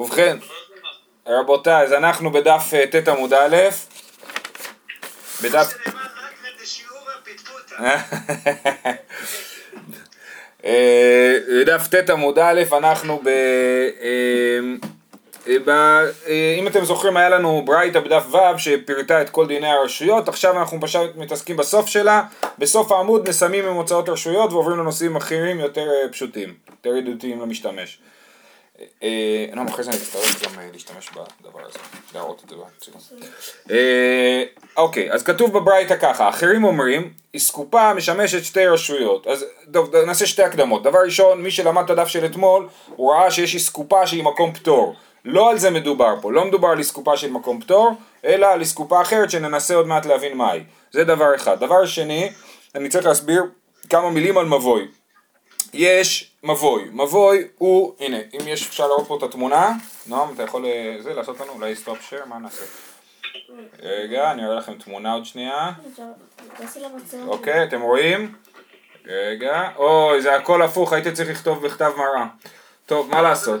ובכן, רבותיי, אז אנחנו בדף אה, ט עמוד א', בדף... אה, בדף ט עמוד א', אנחנו ב... אה, ב... אם אתם זוכרים היה לנו ברייתא בדף ו' שפירטה את כל דיני הרשויות, עכשיו אנחנו פשוט מתעסקים בסוף שלה, בסוף העמוד נסמים עם הוצאות רשויות ועוברים לנושאים אחרים יותר פשוטים, יותר ידידותיים למשתמש. לא, אחרי זה אני אצטרך גם להשתמש בדבר הזה, להראות את זה בצילום. אוקיי, אז כתוב בברייתא ככה, אחרים אומרים, אסקופה משמשת שתי רשויות. אז טוב, נעשה שתי הקדמות. דבר ראשון, מי שלמד את הדף של אתמול, הוא ראה שיש אסקופה שהיא מקום פטור. לא על זה מדובר פה, לא מדובר על אסקופה של מקום פטור, אלא על אסקופה אחרת שננסה עוד מעט להבין מהי. זה דבר אחד. דבר שני, אני צריך להסביר כמה מילים על מבוי. יש מבוי, מבוי הוא, הנה, אם יש, אפשר לראות פה את התמונה, נועם, אתה יכול אה, זה, לעשות לנו, אולי סטופ שייר, מה נעשה? רגע, אני אראה לכם תמונה עוד שנייה. אוקיי, אתם רואים? רגע, אוי, זה הכל הפוך, הייתי צריך לכתוב בכתב מראה. טוב, מה לעשות?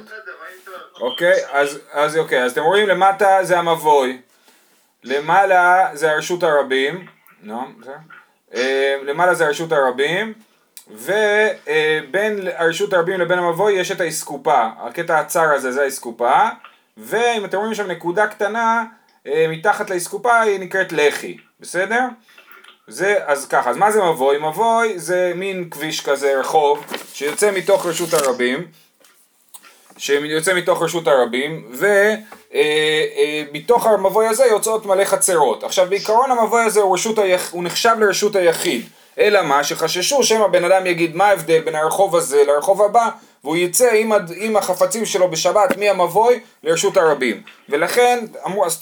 אוקיי, אז, אז אוקיי, אז אתם רואים למטה זה המבוי, למעלה זה הרשות הרבים, נועם, אה, למעלה זה הרשות הרבים, ובין הרשות הרבים לבין המבוי יש את האסקופה, הקטע הצר הזה זה האסקופה, ואם אתם רואים שם נקודה קטנה אה, מתחת לאסקופה היא נקראת לחי, בסדר? זה, אז ככה, אז מה זה מבוי? מבוי זה מין כביש כזה, רחוב, שיוצא מתוך רשות הרבים, שיוצא מתוך רשות הרבים, ומתוך אה, אה, המבוי הזה יוצאות מלא חצרות. עכשיו בעיקרון המבוי הזה הוא, היח, הוא נחשב לרשות היחיד. אלא מה? שחששו שמא בן אדם יגיד מה ההבדל בין הרחוב הזה לרחוב הבא? והוא יצא עם, הד... עם החפצים שלו בשבת מהמבוי לרשות הרבים. ולכן אמרו, אז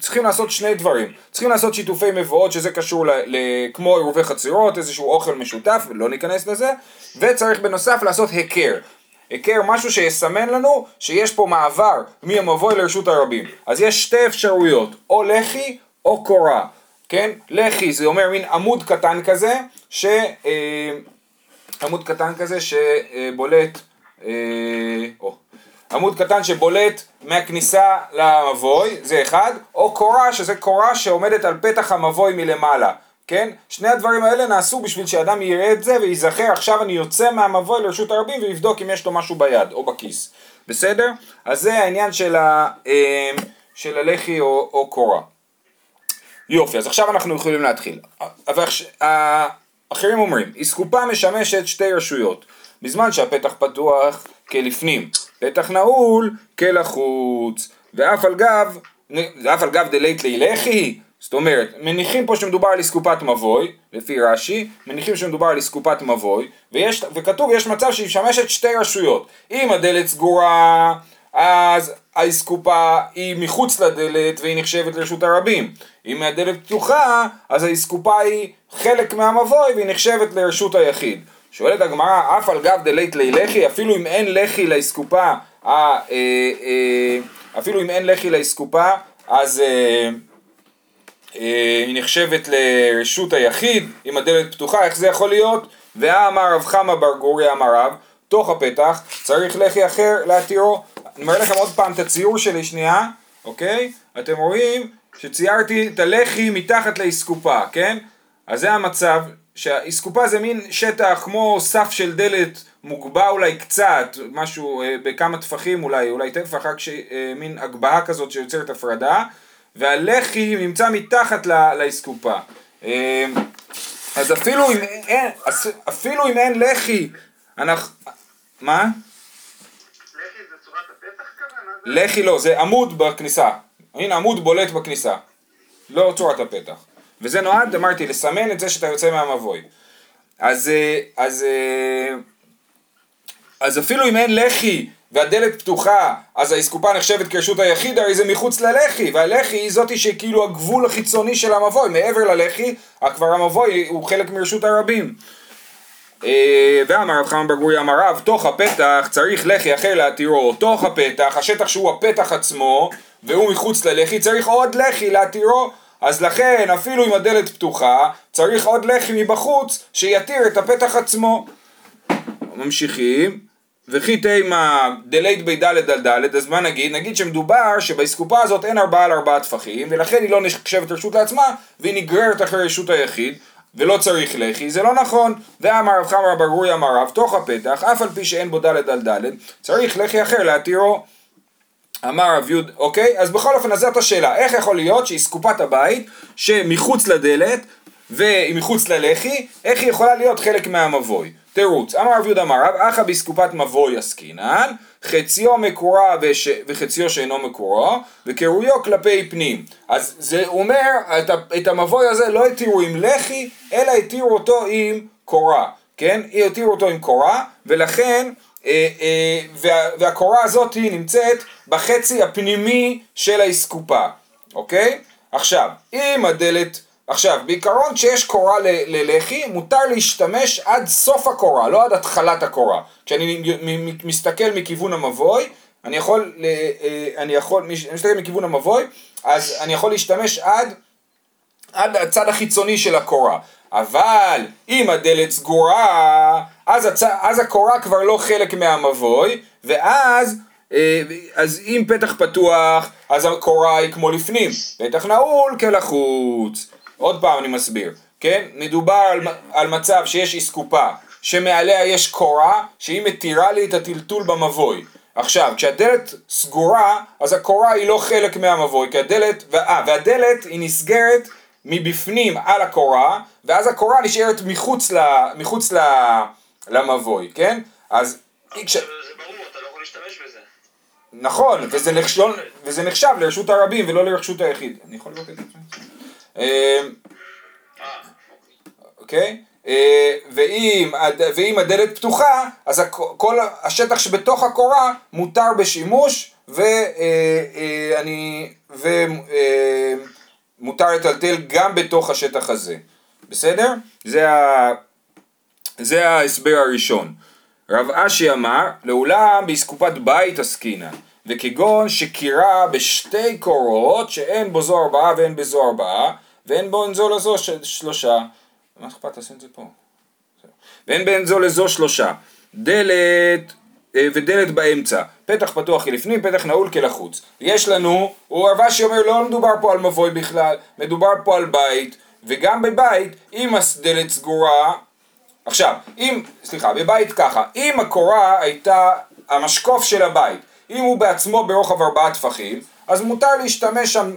צריכים לעשות שני דברים. צריכים לעשות שיתופי מבואות שזה קשור ל... ל... כמו עירובי חצרות איזשהו אוכל משותף לא ניכנס לזה. וצריך בנוסף לעשות היכר היכר משהו שיסמן לנו שיש פה מעבר מהמבוי לרשות הרבים. אז יש שתי אפשרויות או לחי או קורה כן? לחי זה אומר מין עמוד קטן כזה, ש... אה, עמוד קטן כזה שבולט, אה, או, עמוד קטן שבולט מהכניסה למבוי, זה אחד, או קורה, שזה קורה שעומדת על פתח המבוי מלמעלה, כן? שני הדברים האלה נעשו בשביל שאדם יראה את זה וייזכר עכשיו אני יוצא מהמבוי לרשות הרבים ויבדוק אם יש לו משהו ביד או בכיס, בסדר? אז זה העניין של, ה, אה, של הלחי או, או קורה. יופי, אז עכשיו אנחנו יכולים להתחיל. אבל אחרים אומרים, אסקופה משמשת שתי רשויות, בזמן שהפתח פתוח כלפנים, פתח נעול כלחוץ, ואף על גב, ואף על גב דלית לילכי, זאת אומרת, מניחים פה שמדובר על אסקופת מבוי, לפי רש"י, מניחים שמדובר על אסקופת מבוי, ויש, וכתוב יש מצב שהיא משמשת שתי רשויות. אם הדלת סגורה, אז האסקופה היא מחוץ לדלת והיא נחשבת לרשות הרבים. אם הדלת פתוחה, אז האסקופה היא חלק מהמבוי והיא נחשבת לרשות היחיד. שואלת הגמרא, אף על גב דלית לי לחי, אפילו אם אין לחי לאסקופה, אה, אה, אפילו אם אין לחי לאסקופה, אז אה, היא נחשבת לרשות היחיד, אם הדלת פתוחה, איך זה יכול להיות? ואמר רב חמא בר גורי אמר רב, תוך הפתח צריך לחי אחר להתירו. אני מראה לכם עוד פעם את הציור שלי שנייה, אוקיי? אתם רואים שציירתי את הלחי מתחת לאסקופה, כן? אז זה המצב, שהאסקופה זה מין שטח כמו סף של דלת מוגבע אולי קצת, משהו אה, בכמה טפחים אולי, אולי טפח רק אה, מין הגבהה כזאת שיוצרת הפרדה, והלחי נמצא מתחת לאסקופה. אה, אז אפילו אם אין, אפילו אם אין לחי, אנחנו... מה? לחי לא, זה עמוד בכניסה. הנה עמוד בולט בכניסה. לא צורת הפתח. וזה נועד, אמרתי, לסמן את זה שאתה יוצא מהמבוי. אז, אה, אז, אה, אז אפילו אם אין לחי והדלת פתוחה, אז האסקופה נחשבת כרשות היחיד, הרי זה מחוץ ללחי, והלחי היא זאתי שכאילו הגבול החיצוני של המבוי, מעבר ללחי, כבר המבוי הוא חלק מרשות הרבים. אה, ואמר רב חנן ברגורי אמר רב, תוך הפתח צריך לחי אחר להתירו, תוך הפתח, השטח שהוא הפתח עצמו, והוא מחוץ ללחי, צריך עוד לחי להתירו, אז לכן אפילו אם הדלת פתוחה, צריך עוד לחי מבחוץ שיתיר את הפתח עצמו. ממשיכים, וכי תימא דלית בי דלת על דלת, אז מה נגיד? נגיד שמדובר שבאסקופה הזאת אין ארבעה על ארבעה טפחים, ולכן היא לא נחשבת רשות לעצמה, והיא נגררת אחרי רשות היחיד, ולא צריך לחי, זה לא נכון. ואמר רב חמר בגורי אמר רב, תוך הפתח, אף על פי שאין בו דלת על דלת, צריך לחי אחר להתירו. אמר רב יוד, אוקיי? אז בכל אופן, אז זאת השאלה, איך יכול להיות שאסקופת הבית, שמחוץ לדלת, ומחוץ ללחי, איך היא יכולה להיות חלק מהמבוי? תירוץ, אמר רב יהודה אמר רב, אחא באסקופת מבוי עסקינן, חציו מקורה וש... וחציו שאינו מקורו, וקירויו כלפי פנים. אז זה אומר, את, ה... את המבוי הזה לא התירו עם לחי, אלא התירו אותו עם קורה, כן? התירו אותו עם קורה, ולכן, וה... והקורה הזאת היא נמצאת בחצי הפנימי של האסקופה, אוקיי? עכשיו, אם הדלת... עכשיו, בעיקרון כשיש קורה ללחי, מותר להשתמש עד סוף הקורה, לא עד התחלת הקורה. כשאני מסתכל מכיוון המבוי, אני יכול, אה, אני יכול, אני מסתכל מכיוון המבוי, אז אני יכול להשתמש עד, עד הצד החיצוני של הקורה. אבל אם הדלת סגורה, אז, הצ... אז הקורה כבר לא חלק מהמבוי, ואז אה, אז אם פתח פתוח, אז הקורה היא כמו לפנים, פתח נעול כלחוץ. עוד פעם אני מסביר, כן? מדובר על, על מצב שיש אסקופה, שמעליה יש קורה, שהיא מתירה לי את הטלטול במבוי. עכשיו, כשהדלת סגורה, אז הקורה היא לא חלק מהמבוי, כי הדלת, ואה, והדלת היא נסגרת מבפנים על הקורה, ואז הקורה נשארת מחוץ, ל, מחוץ ל, למבוי, כן? אז... כש... זה ברור, אתה לא יכול להשתמש בזה. נכון, וזה נחשב, וזה נחשב לרשות הרבים ולא לרשות היחיד. אני יכול לבדוק את זה? אמ, אוקיי? אה, ואם, ואם הדלת פתוחה, אז כל השטח שבתוך הקורה מותר בשימוש ואני, אה, ומותר אה, לטלטל גם בתוך השטח הזה. בסדר? זה, ה, זה ההסבר הראשון. רב אשי אמר, לעולם באסקופת בית עסקינן, וכגון שקירה בשתי קורות שאין בו זו ארבעה ואין בזו ארבעה, ואין בו זו לזו שלושה. מה אכפת? תעשה את זה פה. ואין בין זו לזו שלושה. דלת ודלת באמצע. פתח פתוח כלפנים, פתח נעול כלחוץ. יש לנו, הוא רבשי אומר לא מדובר פה על מבוי בכלל, מדובר פה על בית, וגם בבית, אם הדלת סגורה, עכשיו, אם, סליחה, בבית ככה, אם הקורה הייתה המשקוף של הבית, אם הוא בעצמו ברוחב ארבעה טפחים, אז מותר להשתמש שם,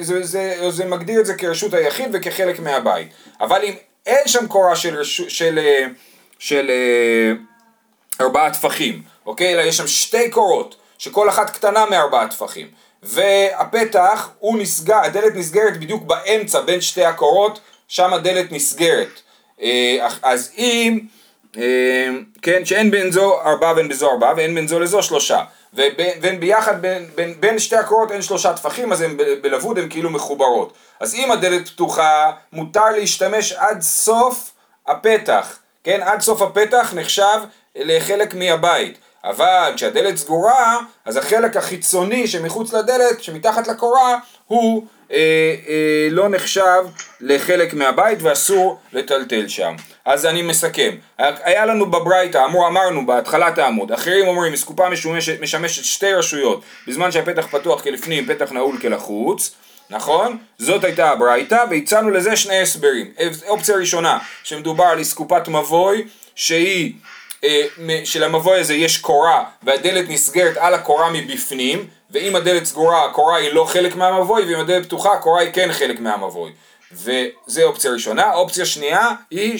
זה, זה, זה מגדיר את זה כרשות היחיד וכחלק מהבית. אבל אם אין שם קורה של, של, של, אה, של אה, ארבעה טפחים, אוקיי? אלא יש שם שתי קורות, שכל אחת קטנה מארבעה טפחים. והפתח הוא נסגר, הדלת נסגרת בדיוק באמצע בין שתי הקורות, שם הדלת נסגרת. אה, אז אם, כן, שאין בין זו ארבעה ואין בזו ארבעה ואין בין זו לזו שלושה. ובין ביחד, בין, בין, בין שתי הקורות אין שלושה טפחים, אז הן בלבוד הן כאילו מחוברות. אז אם הדלת פתוחה, מותר להשתמש עד סוף הפתח, כן? עד סוף הפתח נחשב לחלק מהבית. אבל כשהדלת סגורה, אז החלק החיצוני שמחוץ לדלת, שמתחת לקורה, הוא אה, אה, לא נחשב לחלק מהבית ואסור לטלטל שם. אז אני מסכם. היה לנו בברייתא, אמור אמרנו בהתחלת העמוד, אחרים אומרים אסקופה משמשת, משמשת שתי רשויות בזמן שהפתח פתוח כלפנים, פתח נעול כלחוץ. נכון? זאת הייתה הברייתא, והצענו לזה שני הסברים. אופציה ראשונה, שמדובר על אסקופת מבוי, שהיא, אה, שלמבוי הזה יש קורה, והדלת נסגרת על הקורה מבפנים, ואם הדלת סגורה, הקורה היא לא חלק מהמבוי, ואם הדלת פתוחה, הקורה היא כן חלק מהמבוי. וזה אופציה ראשונה. אופציה שנייה היא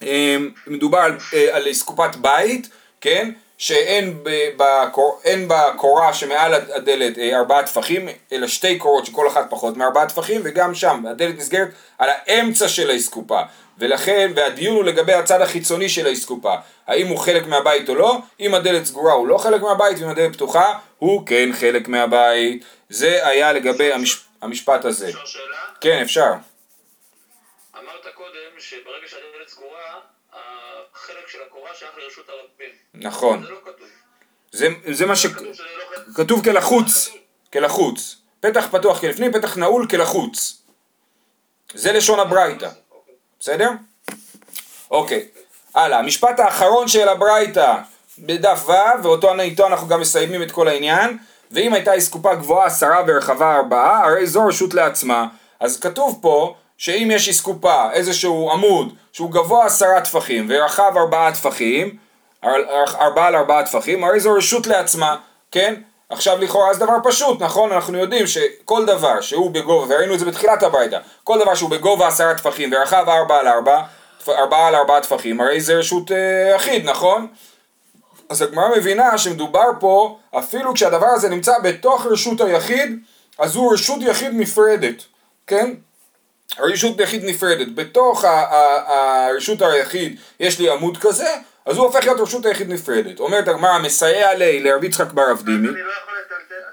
שמדובר על, אה, על אסקופת בית, כן? שאין בקור, בקורה שמעל הדלת אה, ארבעה טפחים, אלא שתי קורות שכל אחת פחות מארבעה טפחים, וגם שם הדלת נסגרת על האמצע של האסקופה. ולכן, והדיון הוא לגבי הצד החיצוני של האסקופה, האם הוא חלק מהבית או לא, אם הדלת סגורה הוא לא חלק מהבית, ואם הדלת פתוחה הוא כן חלק מהבית. זה היה לגבי המש... המשפט הזה. אפשר שאלה? כן, אפשר. אמרת קודם שברגע שהדלת סגורה, החלק של הקורה שייך לרשות הרבים. נכון. זה לא כתוב. זה, זה מה שכתוב לא כלחוץ, כלחוץ. פתח פתוח כלפנים, פתח נעול כלחוץ. זה לשון הברייתא. בסדר? אוקיי. הלאה, המשפט האחרון של הברייתא, בדף ו', ואותו איתו אנחנו גם מסיימים את כל העניין, ואם הייתה אסקופה גבוהה עשרה ורחבה ארבעה, הרי זו רשות לעצמה. אז כתוב פה שאם יש אסקופה, איזשהו עמוד, שהוא גבוה עשרה טפחים ורחב ארבעה טפחים, ארבעה על ארבעה טפחים, הרי זו רשות לעצמה, כן? עכשיו לכאורה זה דבר פשוט, נכון? אנחנו יודעים שכל דבר שהוא בגובה, וראינו את זה בתחילת הביתה, כל דבר שהוא בגובה עשרה טפחים ורחב ארבע על ארבע, ארבעה על ארבעה טפחים, הרי זה רשות אה, אחיד, נכון? אז הגמרא מבינה שמדובר פה, אפילו כשהדבר הזה נמצא בתוך רשות היחיד, אז הוא רשות יחיד נפרדת, כן? רשות יחיד נפרדת. בתוך הרשות היחיד יש לי עמוד כזה, אז הוא הופך להיות רשות היחיד נפרדת. אומרת הגמרא, מסייע לי לרבי יצחק בר אבדימי. לא.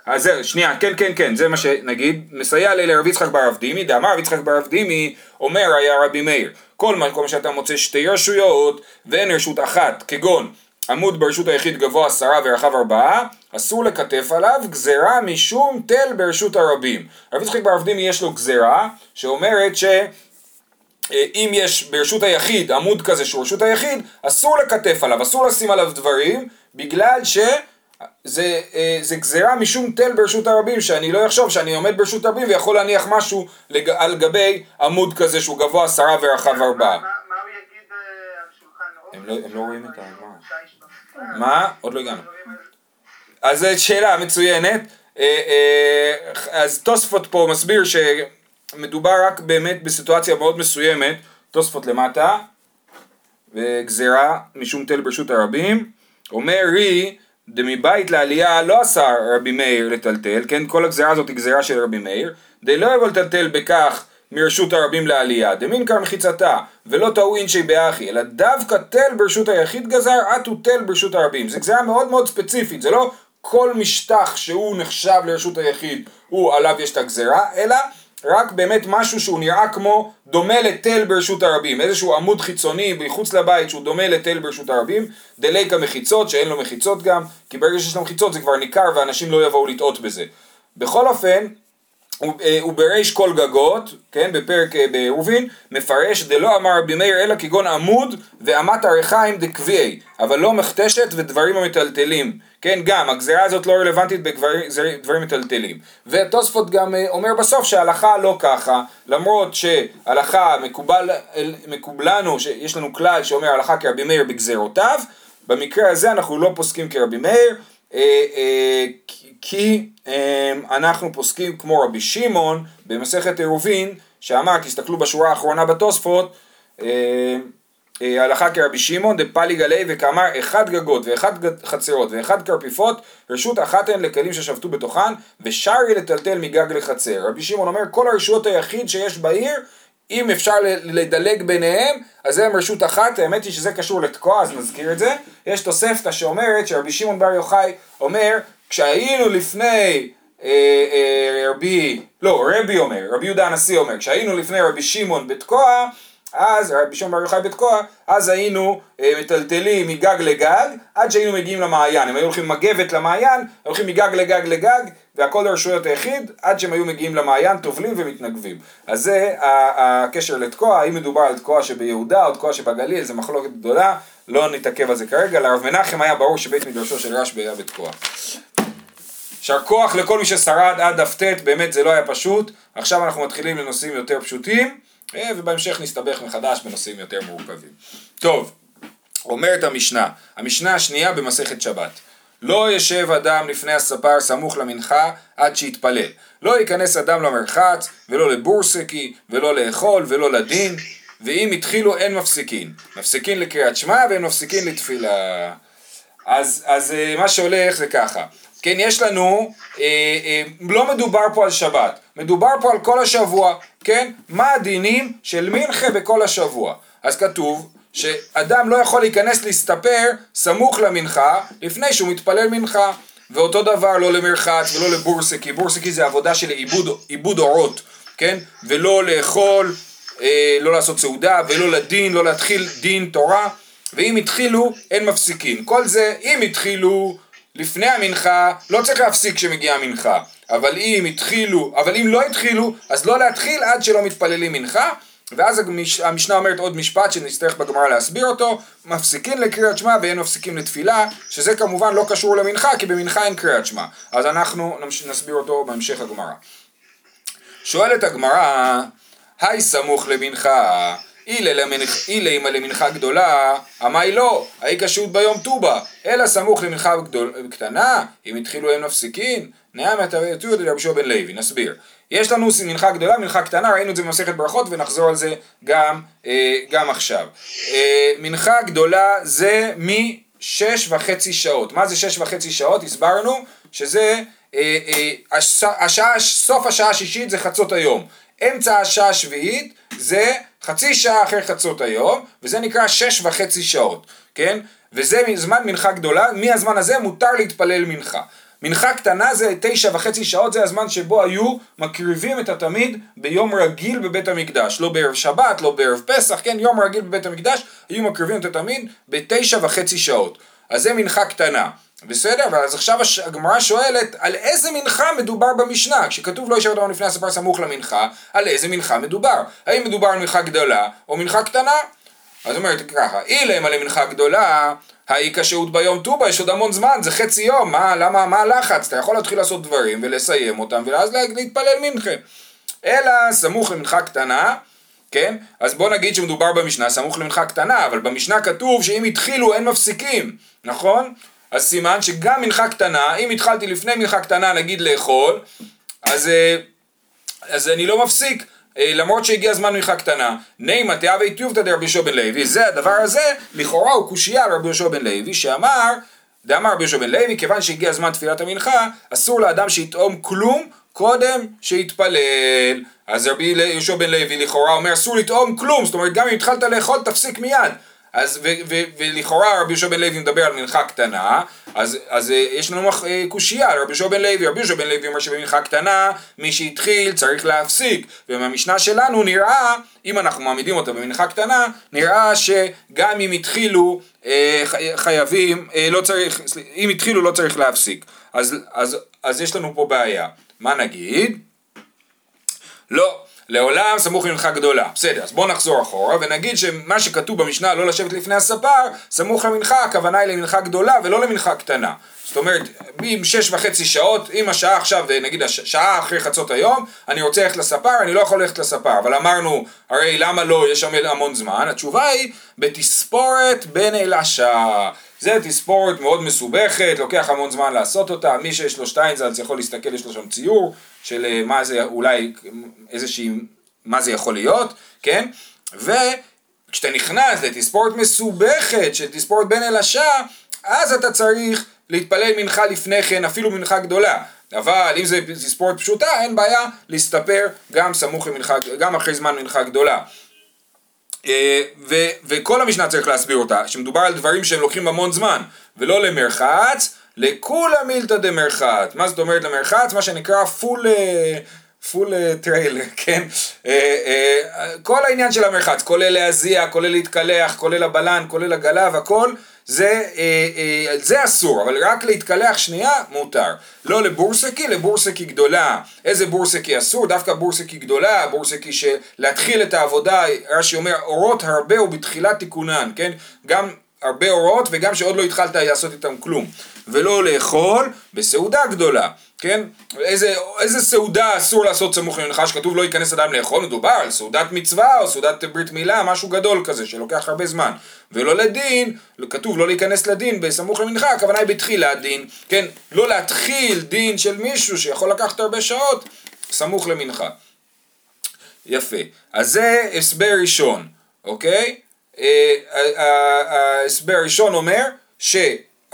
אז זהו, שנייה, כן, כן, כן, זה מה שנגיד, מסייע לי לרבי יצחק בר אבדימי, דאמר רבי יצחק בר אבדימי, אומר היה רבי מאיר, כל מה שאתה מוצא שתי רשויות, ואין רשות אחת, כגון עמוד ברשות היחיד גבוה עשרה ורחב ארבעה, אסור לקטף עליו גזרה משום תל ברשות הרבים. רבי יצחק בר אבדימי יש לו גזרה, שאומרת ש... אם יש ברשות היחיד עמוד כזה שהוא רשות היחיד, אסור לקטף עליו, אסור לשים עליו דברים, בגלל שזה אה, זה גזירה משום תל ברשות הרבים, שאני לא אחשוב שאני עומד ברשות הרבים ויכול להניח משהו לג, על גבי עמוד כזה שהוא גבוה עשרה ורחב ארבעה. אה? הם לא- הם לא רואים את הגמרא. מה? עוד לא הגענו. אז שאלה מצוינת. אה, אה, אז תוספות פה מסביר שמדובר רק באמת בסיטואציה מאוד מסוימת, תוספות למטה, וגזירה משום תל ברשות הרבים, אומר רי דמבית לעלייה לא עשה רבי מאיר לטלטל, כן, כל הגזירה הזאת היא גזירה של רבי מאיר, דלא יבוא לטלטל בכך מרשות הרבים לעלייה, דמינקר מחיצתה, ולא טעו אינשי באחי, אלא דווקא תל ברשות היחיד גזר, עטו תל ברשות הרבים. זו גזירה מאוד מאוד ספציפית, זה לא כל משטח שהוא נחשב לרשות היחיד, הוא עליו יש את הגזירה, אלא רק באמת משהו שהוא נראה כמו דומה לתל ברשות הרבים, איזשהו עמוד חיצוני מחוץ לבית שהוא דומה לתל ברשות הרבים, דליקה מחיצות שאין לו מחיצות גם, כי ברגע שיש לו מחיצות זה כבר ניכר ואנשים לא יבואו לטעות בזה. בכל אופן, אה, הוא בריש כל גגות, כן, בפרק אה, בעירובין, מפרש דלא אמר רבי מאיר אלא כגון עמוד ואמת הריחיים דקביעי, אבל לא מכתשת ודברים המטלטלים, כן, גם, הגזירה הזאת לא רלוונטית בדברים מטלטלים. ותוספות גם אה, אומר בסוף שההלכה לא ככה, למרות שהלכה מקובל, מקובלנו, שיש לנו כלל שאומר הלכה כרבי מאיר בגזירותיו, במקרה הזה אנחנו לא פוסקים כרבי מאיר, כי אה, אנחנו פוסקים כמו רבי שמעון במסכת עירובין, שאמר, תסתכלו בשורה האחרונה בתוספות, אה, אה, הלכה כרבי שמעון דפליג עלי וכאמר אחד גגות ואחד חצרות ואחד כרפיפות רשות אחת הן לכלים ששבתו בתוכן ושרי לטלטל מגג לחצר. רבי שמעון אומר כל הרשויות היחיד שיש בעיר אם אפשר לדלג ביניהם אז הם רשות אחת, האמת היא שזה קשור לתקוע אז נזכיר את זה. יש תוספתא שאומרת שרבי שמעון בר יוחאי אומר כשהיינו לפני אה, אה, רבי, לא רבי אומר, רבי יהודה הנשיא אומר כשהיינו לפני רבי שמעון בתקוע אז רבי שמעון בר יוחאי בתקוע, אז היינו אה, מטלטלים מגג לגג עד שהיינו מגיעים למעיין. הם היו הולכים מגבת למעיין, הולכים מגג לגג לגג, והכל לרשויות היחיד, עד שהם היו מגיעים למעיין, טובלים ומתנגבים. אז זה הקשר לתקוע, האם מדובר על תקוע שביהודה או תקוע שבגליל, זה מחלוקת גדולה, לא נתעכב על זה כרגע. לרב מנחם היה ברור שבית מדרשו של רשב"י היה בתקוע. יישר כוח לכל מי ששרד עד דף ט', באמת זה לא היה פשוט. עכשיו אנחנו מתחילים לנושאים יותר פשוטים, אה, ובהמשך נסתבך מחדש בנושאים יותר מורכבים. טוב, אומרת המשנה, המשנה השנייה במסכת שבת. לא ישב אדם לפני הספר סמוך למנחה עד שיתפלל. לא ייכנס אדם למרחץ, ולא לבורסקי, ולא לאכול, ולא לדין, ואם התחילו אין מפסיקין. מפסיקין לקריאת שמע ואין מפסיקין לתפילה. אז, אז אה, מה שהולך זה ככה, כן, יש לנו, אה, אה, לא מדובר פה על שבת, מדובר פה על כל השבוע, כן? מה הדינים של מנחה בכל השבוע? אז כתוב שאדם לא יכול להיכנס להסתפר סמוך למנחה לפני שהוא מתפלל מנחה. ואותו דבר לא למרחץ ולא לבורסקי, בורסקי זה עבודה של עיבוד, עיבוד אורות, כן? ולא לאכול, אה, לא לעשות סעודה, ולא לדין, לא להתחיל דין תורה, ואם התחילו, אין מפסיקים. כל זה, אם התחילו לפני המנחה, לא צריך להפסיק כשמגיעה המנחה. אבל אם התחילו, אבל אם לא התחילו, אז לא להתחיל עד שלא מתפללים מנחה, ואז המש- המשנה אומרת עוד משפט שנצטרך בגמרא להסביר אותו, מפסיקים לקריאת שמע ואין מפסיקים לתפילה, שזה כמובן לא קשור למנחה, כי במנחה אין קריאת שמע. אז אנחנו נסביר אותו בהמשך הגמרא. שואלת הגמרא, היי סמוך למנחה, אילה אימא למנחה גדולה, אמי לא, האי כשרות ביום ט"ו, אלא סמוך למנחה קטנה, אם התחילו הם מפסיקין, נעם התרתו לרבי שוע בן לוי, נסביר. יש לנו מנחה גדולה, מנחה קטנה, ראינו את זה במסכת ברכות ונחזור על זה גם, אה, גם עכשיו. אה, מנחה גדולה זה משש וחצי שעות. מה זה שש וחצי שעות? הסברנו שזה אה, הש, השעה, סוף השעה השישית זה חצות היום. אמצע השעה השביעית זה חצי שעה אחרי חצות היום, וזה נקרא שש וחצי שעות, כן? וזה זמן מנחה גדולה, מהזמן הזה מותר להתפלל מנחה. מנחה קטנה זה תשע וחצי שעות, זה הזמן שבו היו מקריבים את התמיד ביום רגיל בבית המקדש. לא בערב שבת, לא בערב פסח, כן, יום רגיל בבית המקדש, היו מקריבים את התמיד בתשע וחצי שעות. אז זה מנחה קטנה. בסדר? ואז עכשיו הגמרא שואלת על איזה מנחה מדובר במשנה? כשכתוב לא ישב אדם לפני הספר סמוך למנחה, על איזה מנחה מדובר? האם מדובר על מנחה גדולה או מנחה קטנה? אז אומרת ככה, אילם על מנחה גדולה, האי כשהות ביום ט"ו, יש עוד המון זמן, זה חצי יום, מה, למה, מה הלחץ? אתה יכול להתחיל לעשות דברים ולסיים אותם, ואז לה- להתפלל מנחה. אלא סמוך למנחה קטנה, כן? אז בוא נגיד שמדובר במשנה סמוך למנחה קטנה, אבל במשנה כתוב שאם התחילו אין מפסיקים, נכון? אז סימן שגם מנחה קטנה, אם התחלתי לפני מנחה קטנה נגיד לאכול, אז, אה, אז אני לא מפסיק. אה, למרות שהגיע זמן מנחה קטנה, נימה תהווה טיובתא דרבי יהושע בן לוי, זה הדבר הזה, לכאורה הוא קושייה על רבי יהושע בן לוי, שאמר, דאמר רבי יהושע בן לוי, כיוון שהגיע זמן תפילת המנחה, אסור לאדם שיטעום כלום קודם שיתפלל. אז רבי יהושע בן לוי לכאורה אומר אסור לטעום כלום, זאת אומרת גם אם התחלת לאכול תפסיק מיד. אז ולכאורה רבי יהושע בן לוי מדבר על מנחה קטנה, אז, אז אה, יש לנו מח- אה, קושייה רבי יהושע בן לוי, רבי יהושע בן לוי אומר שבמנחה קטנה מי שהתחיל צריך להפסיק, ומהמשנה שלנו נראה, אם אנחנו מעמידים אותה במנחה קטנה, נראה שגם אם התחילו אה, חי- חייבים, לא צריך, אם התחילו לא צריך להפסיק, אז, אז, אז יש לנו פה בעיה, מה נגיד? לא, לעולם סמוך למנחה גדולה. בסדר, אז בואו נחזור אחורה ונגיד שמה שכתוב במשנה לא לשבת לפני הספר, סמוך למנחה, הכוונה היא למנחה גדולה ולא למנחה קטנה. זאת אומרת, עם שש וחצי שעות, אם השעה עכשיו, נגיד הש- שעה אחרי חצות היום, אני רוצה ללכת לספר, אני לא יכול ללכת לספר, אבל אמרנו, הרי למה לא, יש שם המון זמן, התשובה היא, בתספורת בין אל השעה. זה תספורת מאוד מסובכת, לוקח המון זמן לעשות אותה, מי שיש לו שטיינזלץ יכול להסתכל, יש לו שם ציור של אה, מה זה אולי איזושהי, מה זה יכול להיות, כן? וכשאתה נכנס לתספורת מסובכת של תספורת בין אל השעה, אז אתה צריך להתפלל מנחה לפני כן, אפילו מנחה גדולה. אבל אם זה תספורת פשוטה, אין בעיה להסתפר גם סמוך למנחה, גם אחרי זמן מנחה גדולה. אה, ו- וכל המשנה צריך להסביר אותה, שמדובר על דברים שהם לוקחים המון זמן, ולא למרחץ, לכולה מילתא דמרחץ. מה זאת אומרת למרחץ? מה שנקרא פול... full trailer, כן? אה, אה, כל העניין של המרחץ, כולל להזיע, כולל להתקלח, כולל הבלן, כולל הגלב, הכל, זה, אה, אה, זה אסור, אבל רק להתקלח שנייה מותר. לא לבורסקי, לבורסקי גדולה. איזה בורסקי אסור? דווקא בורסקי גדולה, בורסקי שלהתחיל את העבודה, רש"י אומר, עורות הרבה ובתחילת תיקונן, כן? גם הרבה עורות וגם שעוד לא התחלת לעשות איתם כלום. ולא לאכול בסעודה גדולה, כן? איזה, איזה סעודה אסור לעשות סמוך למנחה שכתוב לא ייכנס אדם לאכול, מדובר על סעודת מצווה או סעודת ברית מילה, משהו גדול כזה שלוקח הרבה זמן. ולא לדין, כתוב לא להיכנס לדין בסמוך למנחה, הכוונה היא בתחילת דין, כן? לא להתחיל דין של מישהו שיכול לקחת הרבה שעות, סמוך למנחה. יפה. אז זה הסבר ראשון, אוקיי? אה, ההסבר הראשון אומר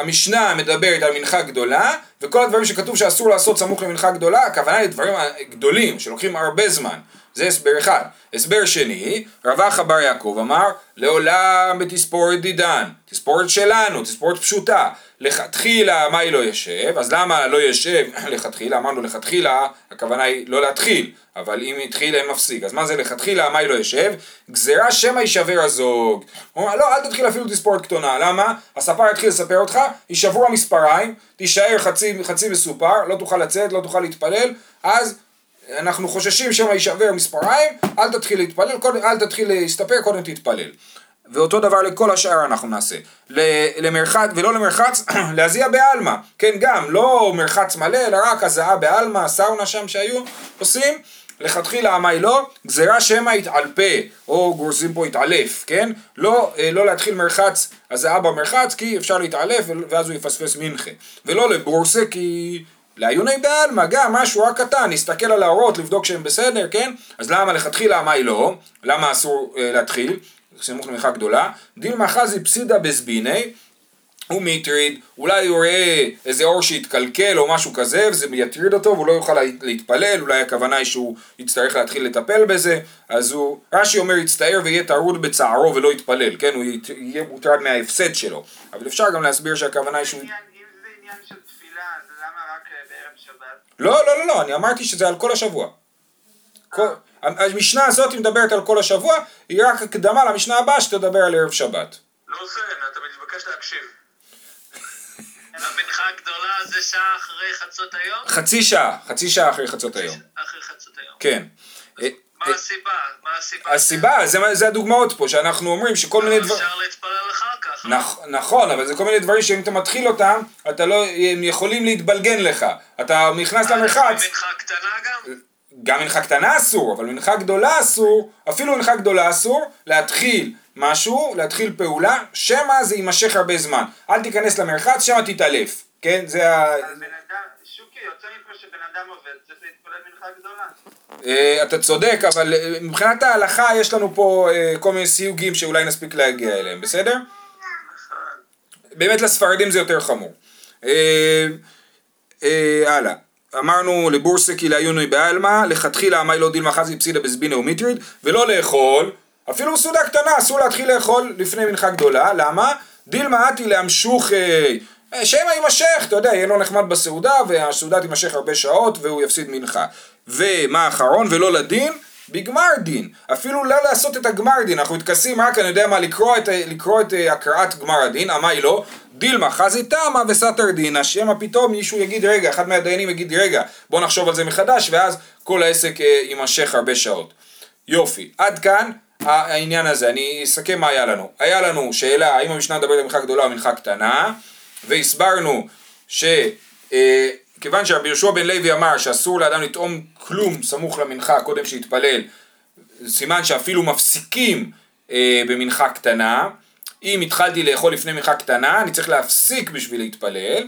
שהמשנה מדברת על מנחה גדולה וכל הדברים שכתוב שאסור לעשות סמוך למנחה גדולה הכוונה היא דברים גדולים שלוקחים הרבה זמן זה הסבר אחד. הסבר שני, רבח בר יעקב אמר לעולם בתספורת דידן, תספורת שלנו, תספורת פשוטה, לכתחילה מה היא לא יושב, אז למה לא יושב לכתחילה, אמרנו לכתחילה, הכוונה היא לא להתחיל, אבל אם התחיל אין מפסיק, אז מה זה לכתחילה, מה היא לא יושב? גזירה שמא יישבר הזוג. הוא אומר, לא, אל תתחיל אפילו תספורת קטנה, למה? הספר יתחיל לספר אותך, יישברו המספריים, תישאר חצי, חצי מסופר, לא תוכל לצאת, לא תוכל להתפלל, אז אנחנו חוששים שמא יישבר מספריים, אל תתחיל להתפלל, קודם, אל תתחיל להסתפר, קודם תתפלל. ואותו דבר לכל השאר אנחנו נעשה. למרחץ, ולא למרחץ, להזיע בעלמא. כן, גם, לא מרחץ מלא, אלא רק הזעה בעלמא, סאונה שם שהיו עושים. לכתחילה עמי לא, גזירה שמא יתעלפה, או גורסים פה יתעלף, כן? לא, אה, לא להתחיל מרחץ הזעה במרחץ, כי אפשר להתעלף ואז הוא יפספס מנחה. ולא לבורסה, כי לעיוני בעלמא, גם משהו רק קטן, נסתכל על האורות, לבדוק שהם בסדר, כן? אז למה לכתחילה עמי לא? למה אסור אה, להתחיל? סמוך למנחה גדולה, דילמה חזי פסידה בזביני, הוא מטריד, אולי הוא רואה איזה אור שהתקלקל או משהו כזה וזה יטריד אותו והוא לא יוכל להתפלל, אולי הכוונה היא שהוא יצטרך להתחיל לטפל בזה, אז הוא, רש"י אומר יצטער ויהיה טרוד בצערו ולא יתפלל, כן, הוא יהיה מוטרד מההפסד שלו, אבל אפשר גם להסביר שהכוונה היא שהוא... לא, לא, לא, לא, אני אמרתי שזה על כל השבוע. כל... המשנה הזאת מדברת על כל השבוע, היא רק הקדמה למשנה הבאה שתדבר על ערב שבת. לא עושה, אתה מתבקש להקשיב. המנחה הגדולה זה שעה אחרי חצות היום? חצי שעה, חצי שעה אחרי חצות היום. אחרי חצות היום. כן. מה אה, הסיבה? מה הסיבה? הסיבה, זה, זה הדוגמאות פה, שאנחנו אומרים שכל מיני דברים... אפשר להתפלל אחר כך. לא? נכ, נכון, אבל זה כל מיני דברים שאם אתה מתחיל אותם, אתה לא, הם יכולים להתבלגן לך. אתה נכנס למרחץ... מנחה קטנה גם? גם מנחה קטנה אסור, אבל מנחה גדולה אסור, אפילו מנחה גדולה אסור, להתחיל משהו, להתחיל פעולה, שמא זה יימשך הרבה זמן. אל תיכנס למרחץ, שמא תתעלף. כן, זה ה... שבן אדם עובד, צריך להתפלל מנחה גדולה. אה, אתה צודק, אבל אה, מבחינת ההלכה יש לנו פה אה, כל מיני סיוגים שאולי נספיק להגיע אליהם, בסדר? נכון. באמת לספרדים זה יותר חמור. הלאה. אמרנו לבורסה כי לעיוני בעלמא, לכתחילה עמי לא דילמה חזי פסידה בזבינה ומיטריד, ולא לאכול, אפילו סעודה קטנה אסור להתחיל לאכול לפני מנחה גדולה, למה? דילמה עתי להמשוכי, שמא יימשך, אתה יודע, יהיה לו נחמד בסעודה, והסעודה תימשך הרבה שעות והוא יפסיד מנחה. ומה האחרון? ולא לדין, בגמר דין. אפילו לא לעשות את הגמר דין, אנחנו מתכסים רק, אני יודע מה, לקרוא את, לקרוא את אה, הקראת גמר הדין, עמי לא, דילמה חזי תמה וסתר דינא, שמא פתאום מישהו יגיד רגע, אחד מהדיינים יגיד רגע, בוא נחשוב על זה מחדש, ואז כל העסק אה, יימשך הרבה שעות. יופי, עד כאן העניין הזה, אני אסכם מה היה לנו. היה לנו שאלה האם המשנה מדברת על מנחה גדולה או מנחה קטנה, והסברנו שכיוון אה, שרבי יהושע בן לוי אמר שאסור לאדם לטעום כלום סמוך למנחה קודם שיתפלל, סימן שאפילו מפסיקים אה, במנחה קטנה, אם התחלתי לאכול לפני מנחה קטנה, אני צריך להפסיק בשביל להתפלל.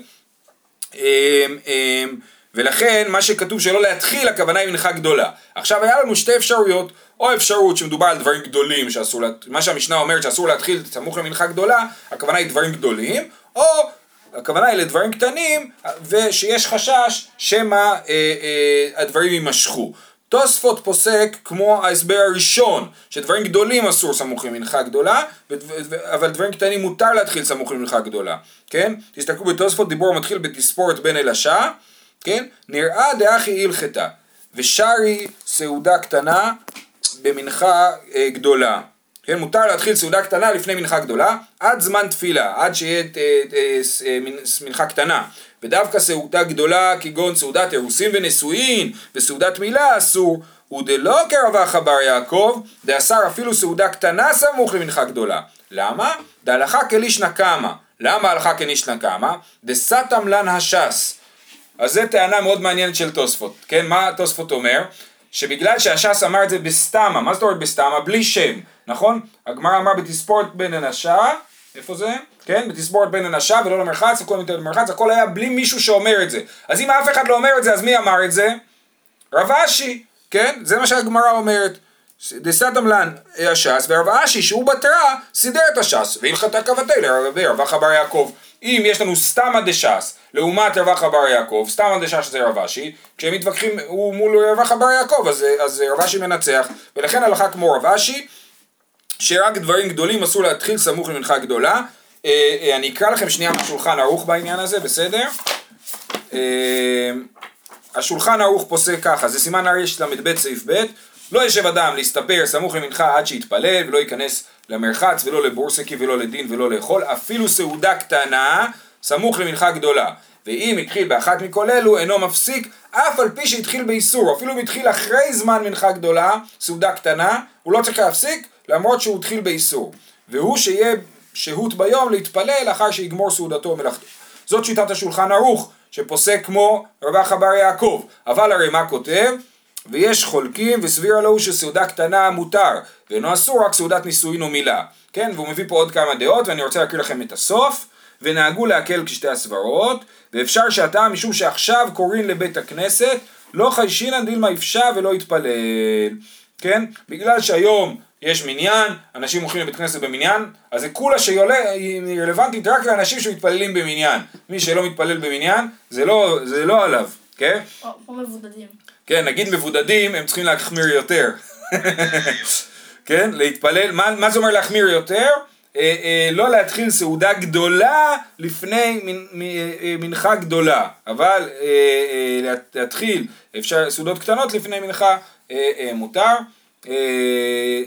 אמ, אמ, ולכן מה שכתוב שלא להתחיל הכוונה היא מנחה גדולה. עכשיו היה לנו שתי אפשרויות, או אפשרות שמדובר על דברים גדולים שאסור, מה שהמשנה אומרת שאסור להתחיל סמוך למנחה גדולה, הכוונה היא דברים גדולים, או הכוונה היא לדברים קטנים ושיש חשש שמא אה, אה, הדברים יימשכו. תוספות פוסק כמו ההסבר הראשון, שדברים גדולים אסור סמוך למנחה גדולה, אבל דברים קטנים מותר להתחיל סמוך למנחה גדולה, כן? תסתכלו בתוספות דיבור מתחיל בתספורת בין אלשה, כן? נראה דאחי הלכתה, ושרי סעודה קטנה במנחה אה, גדולה. כן, מותר להתחיל סעודה קטנה לפני מנחה גדולה, עד זמן תפילה, עד שיהיה אה, אה, מנחה קטנה. ודווקא סעודה גדולה כגון סעודת אירוסין ונשואין וסעודת מילה אסור, ודלא כרווח בר יעקב, דאסר אפילו סעודה קטנה סמוך למנחה גדולה. למה? דהלכה כלישנא קמא. למה הלכה כלישנא קמא? דסתם לן הש"ס. אז זו טענה מאוד מעניינת של תוספות, כן? מה תוספות אומר? שבגלל שהש"ס אמר את זה בסתמה, מה זאת אומרת בסתמה? בלי שם, נכון? הגמרא אמר בתספורת בין אנשה, איפה זה? כן? בתספורת בין אנשה ולא למרחץ, הכל יותר למרחץ, הכל היה בלי מישהו שאומר את זה. אז אם אף אחד לא אומר את זה, אז מי אמר את זה? רב אשי, כן? זה מה שהגמרא אומרת. דסתם לן הש"ס, ורב אשי שהוא בתרה סידר את הש"ס, והלכתה כבתי לרבי רבח בר יעקב. אם יש לנו סתמא דש"ס לעומת רבח בר יעקב, סתמא דש"ס זה רב אשי, כשהם מתווכחים הוא מול רבח בר יעקב אז, אז רב אשי מנצח, ולכן הלכה כמו רב אשי, שרק דברים גדולים אסור להתחיל סמוך למנחה גדולה. אה, אה, אני אקרא לכם שנייה מהשולחן ערוך בעניין הזה, בסדר? אה, השולחן ערוך פוסק ככה, זה סימן רל"ב סעיף ב' לא ישב אדם להסתפר סמוך למנחה עד שיתפלל ולא ייכנס למרחץ ולא לבורסקי ולא לדין ולא לאכול אפילו סעודה קטנה סמוך למנחה גדולה ואם התחיל באחת מכל אלו אינו מפסיק אף על פי שהתחיל באיסור, אפילו אם התחיל אחרי זמן מנחה גדולה, סעודה קטנה, הוא לא צריך להפסיק למרות שהוא התחיל באיסור. והוא שיהיה שהות ביום להתפלל לאחר שיגמור סעודתו ומלאכתו. זאת שיטת השולחן ערוך, שפוסק כמו רבח אבר יעקב. אבל הרי מה כותב? ויש חולקים וסביר עלו שסעודה קטנה מותר, ואינו אסור רק סעודת נישואין ומילה. כן, והוא מביא פה עוד כמה דעות, ואני רוצה להקריא לכם את הסוף. ונהגו להקל כשתי הסברות, ואפשר שהטעם משום שעכשיו קוראים לבית הכנסת, לא חיישינן דילמה יפשע ולא יתפלל. כן? בגלל שהיום יש מניין, אנשים הולכים לבית כנסת במניין, אז זה כולה שהיא רלוונטית רק לאנשים שמתפללים במניין. מי שלא מתפלל במניין, זה לא, זה לא עליו, כן? או מבודדים. כן, נגיד מבודדים, הם צריכים להחמיר יותר. כן, להתפלל, מה, מה זה אומר להחמיר יותר? אה, אה, לא להתחיל סעודה גדולה לפני מנ, אה, מנחה גדולה, אבל אה, אה, להתחיל אפשר סעודות קטנות לפני מנחה אה, אה, מותר. אה,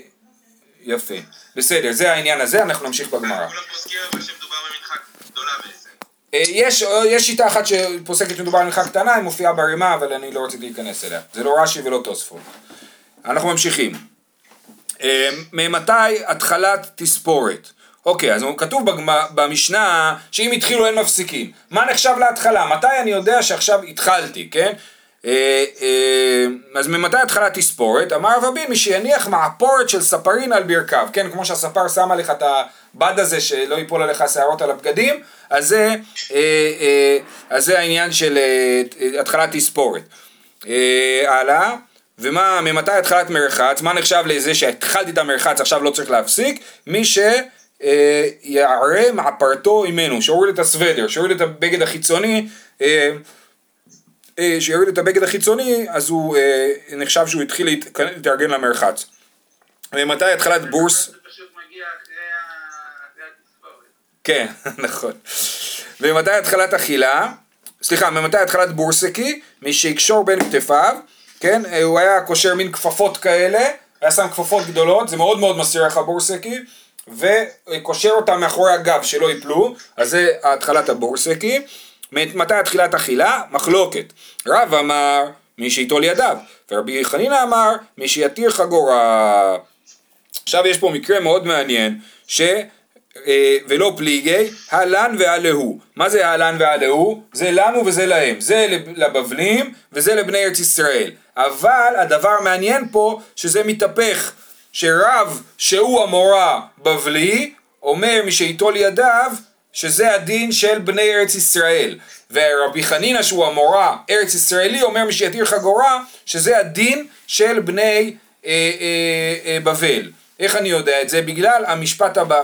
יפה. בסדר, זה העניין הזה, אנחנו נמשיך בגמרא. במנחה גדולה בעצם. אה, יש, יש שיטה אחת שפוסקת שמדובר על מנחה קטנה, היא מופיעה ברימה, אבל אני לא רציתי להיכנס אליה. זה לא רש"י ולא תוספות. אנחנו ממשיכים. אה, ממתי התחלת תספורת? אוקיי, אז כתוב בגמ- במשנה שאם התחילו אין מפסיקים. מה נחשב להתחלה? מתי אני יודע שעכשיו התחלתי, כן? אה, אה, אז ממתי התחלת תספורת? אמר רב אבין, מי שיניח מעפורת של ספרין על ברכיו, כן? כמו שהספר שם עליך את הבד הזה שלא ייפול עליך שערות על הבגדים, אז זה, אה, אז זה העניין של התחלת תספורת. אה, הלאה. ומה, ממתי התחלת מרחץ? מה נחשב לזה שהתחלתי את המרחץ עכשיו לא צריך להפסיק? מי שיערה מעפרתו ממנו, שהוריד את הסוודר, שהוריד את הבגד החיצוני, שיוריד את הבגד החיצוני, אז הוא אה, נחשב שהוא התחיל להת- להתארגן למרחץ. ומתי התחלת בורס? כן, נכון. ומתי התחלת אכילה? סליחה, ממתי התחלת בורסקי? מי שיקשור בין כתפיו, כן? אה, הוא היה קושר מין כפפות כאלה, היה שם כפפות גדולות, זה מאוד מאוד מסיר לך בורסקי, וקושר אותם מאחורי הגב שלא ייפלו, אז זה התחלת הבורסקי. מתי התחילת אכילה? מחלוקת. רב אמר, מי שייטול ידיו, ורבי חנינא אמר, מי שיתיר חגורה. עכשיו יש פה מקרה מאוד מעניין, ש... אה, ולא פליגי, הלן והלהו. מה זה הלן והלהו? זה לנו וזה להם. זה לב- לבבלים וזה לבני ארץ ישראל. אבל הדבר המעניין פה שזה מתהפך, שרב שהוא המורה בבלי, אומר מי שייטול ידיו שזה הדין של בני ארץ ישראל. ורבי חנינא שהוא המורה ארץ ישראלי אומר מי שיתיר חגורה שזה הדין של בני אה, אה, אה, בבל. איך אני יודע את זה? בגלל המשפט הבא.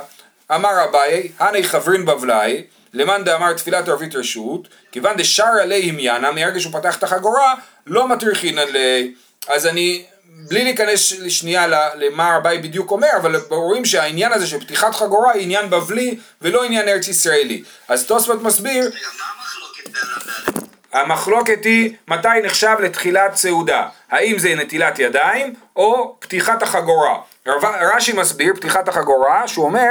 אמר אביי, הני חברין בבלי, למאן דאמר תפילת ערבית רשות, כיוון דשר עלי המיינה, מהרגע שהוא פתח את החגורה, לא מטריחינן לי. אז אני, בלי להיכנס לשנייה למה אביי בדיוק אומר, אבל רואים שהעניין הזה של פתיחת חגורה היא עניין בבלי ולא עניין ארץ ישראלי. אז תוספות מסביר, המחלוקת היא מתי נחשב לתחילת סעודה, האם זה נטילת ידיים או פתיחת החגורה. רש"י מסביר פתיחת החגורה שהוא אומר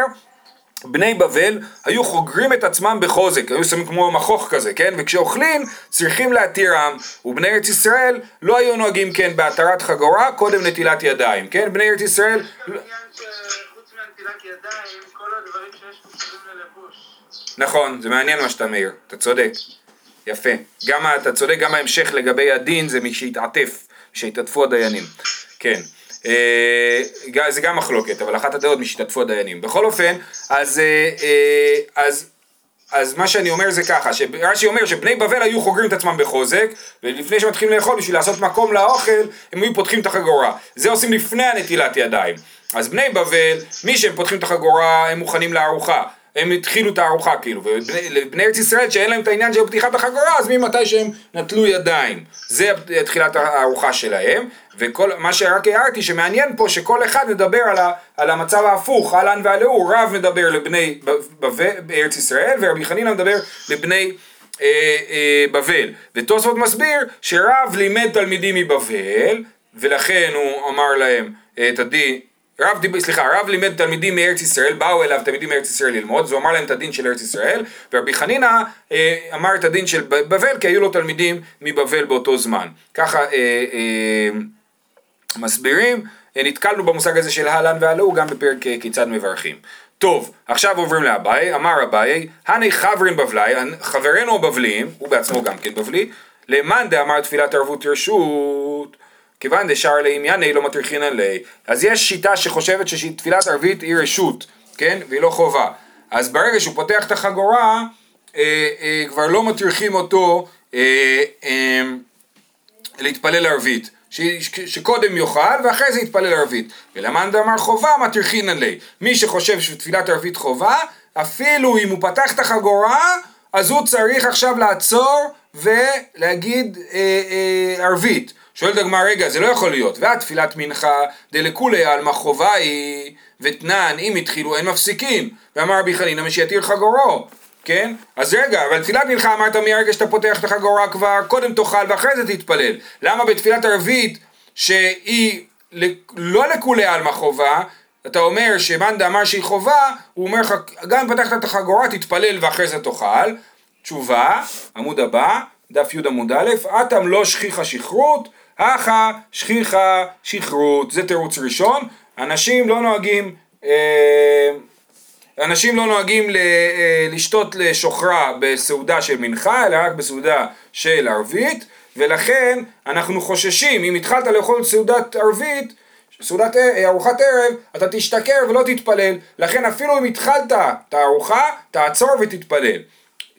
בני בבל היו חוגרים את עצמם בחוזק, היו שמים כמו מכוך כזה, כן? וכשאוכלים צריכים להתירם, ובני ארץ ישראל לא היו נוהגים כן בהתרת חגורה קודם נטילת ידיים, כן? בני ארץ ישראל... ללבוש. נכון, זה מעניין מה שאתה מעיר, אתה צודק. יפה. גם, אתה צודק, גם ההמשך לגבי הדין זה מי שהתעטף, שהתעטפו הדיינים. כן. אה, זה גם מחלוקת, אבל אחת הדעות מי שהתעטפו הדיינים. בכל אופן, אז, אה, אה, אז, אז מה שאני אומר זה ככה, שרש"י אומר שבני בבל היו חוגרים את עצמם בחוזק, ולפני שמתחילים לאכול, בשביל לעשות מקום לאוכל, הם היו פותחים את החגורה. זה עושים לפני הנטילת ידיים. אז בני בבל, מי שהם פותחים את החגורה, הם מוכנים לארוחה. הם התחילו את הארוחה כאילו, ולבני ארץ ישראל שאין להם את העניין של פתיחת החגורה, אז ממתי שהם נטלו ידיים. זה תחילת הארוחה שלהם, וכל מה שרק הערתי שמעניין פה שכל אחד מדבר על, ה, על המצב ההפוך, אהלן והלאו, רב מדבר לבני בארץ ישראל, ורבי חנינא מדבר לבני אה, אה, בבל. ותוספות מסביר שרב לימד תלמידים מבבל, ולכן הוא אמר להם את הדין, רב, דיב- סליחה, הרב לימד תלמידים מארץ ישראל, באו אליו תלמידים מארץ ישראל ללמוד, אז הוא אמר להם את הדין של ארץ ישראל, ורבי חנינא אה, אמר את הדין של בבל, כי היו לו תלמידים מבבל באותו זמן. ככה אה, אה, מסבירים, אה, נתקלנו במושג הזה של אהלן ועלו גם בפרק אה, כיצד מברכים. טוב, עכשיו עוברים לאביי, אמר אביי, הני חברין בבלי, חברנו הבבליים, הוא בעצמו גם כן בבלי, למאן דאמר תפילת ערבות רשות, כיוון דשאר לענייני לא מטריחינן ליה. אז יש שיטה שחושבת שתפילת ערבית היא רשות, כן? והיא לא חובה. אז ברגע שהוא פותח את החגורה, אה, אה, כבר לא מטריחים אותו אה, אה, להתפלל ערבית. ש, ש, שקודם יאכל ואחרי זה יתפלל ערבית. ולמאן דאמר חובה מטריחינן ליה. מי שחושב שתפילת ערבית חובה, אפילו אם הוא פתח את החגורה, אז הוא צריך עכשיו לעצור ולהגיד אה, אה, ערבית. שואלת הגמרא, רגע, זה לא יכול להיות. והתפילת מנחה דלכולי עלמא חובה היא, ותנן, אם התחילו אין מפסיקים. ואמר רבי חנינא משיתיר חגורו. כן? אז רגע, אבל תפילת מנחה אמרת מהרגע שאתה פותח את החגורה כבר, קודם תאכל ואחרי זה תתפלל. למה בתפילת ערבית, שהיא לא לכולי עלמא חובה, אתה אומר שמאן דאמר שהיא חובה, הוא אומר לך, גם אם פתחת את החגורה תתפלל ואחרי זה תאכל. תשובה, עמוד הבא, דף י עמוד א', אטם לא שכיחה שכרות, הכה שכיחה שכרות. זה תירוץ ראשון, אנשים לא נוהגים... אה, אנשים לא נוהגים ל- אה, לשתות לשוכרה בסעודה של מנחה, אלא רק בסעודה של ערבית, ולכן אנחנו חוששים, אם התחלת לאכול סעודת ערבית, סעודת אה, ארוחת ערב, אתה תשתכר ולא תתפלל, לכן אפילו אם התחלת את הארוחה, תעצור ותתפלל.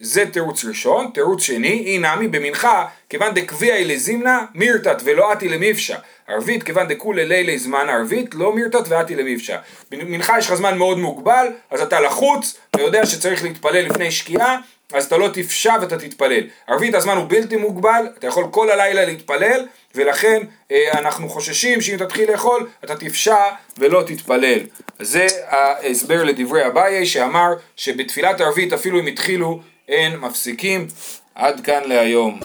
זה תירוץ ראשון, תירוץ שני, אי נמי במנחה, כיוון דקביעי לזימנה, מירתת ולא אתי למיפשע. ערבית, כיוון דכולי לילי זמן ערבית, לא מירתת ואתי למיפשע. במנחה יש לך זמן מאוד מוגבל, אז אתה לחוץ, אתה יודע שצריך להתפלל לפני שקיעה, אז אתה לא תפשע ואתה תתפלל. ערבית הזמן הוא בלתי מוגבל, אתה יכול כל הלילה להתפלל, ולכן אה, אנחנו חוששים שאם תתחיל לאכול, אתה תפשע ולא תתפלל. זה ההסבר לדברי אביי, שאמר שבתפילת ערבית אפילו אם התחילו אין מפסיקים. עד כאן להיום.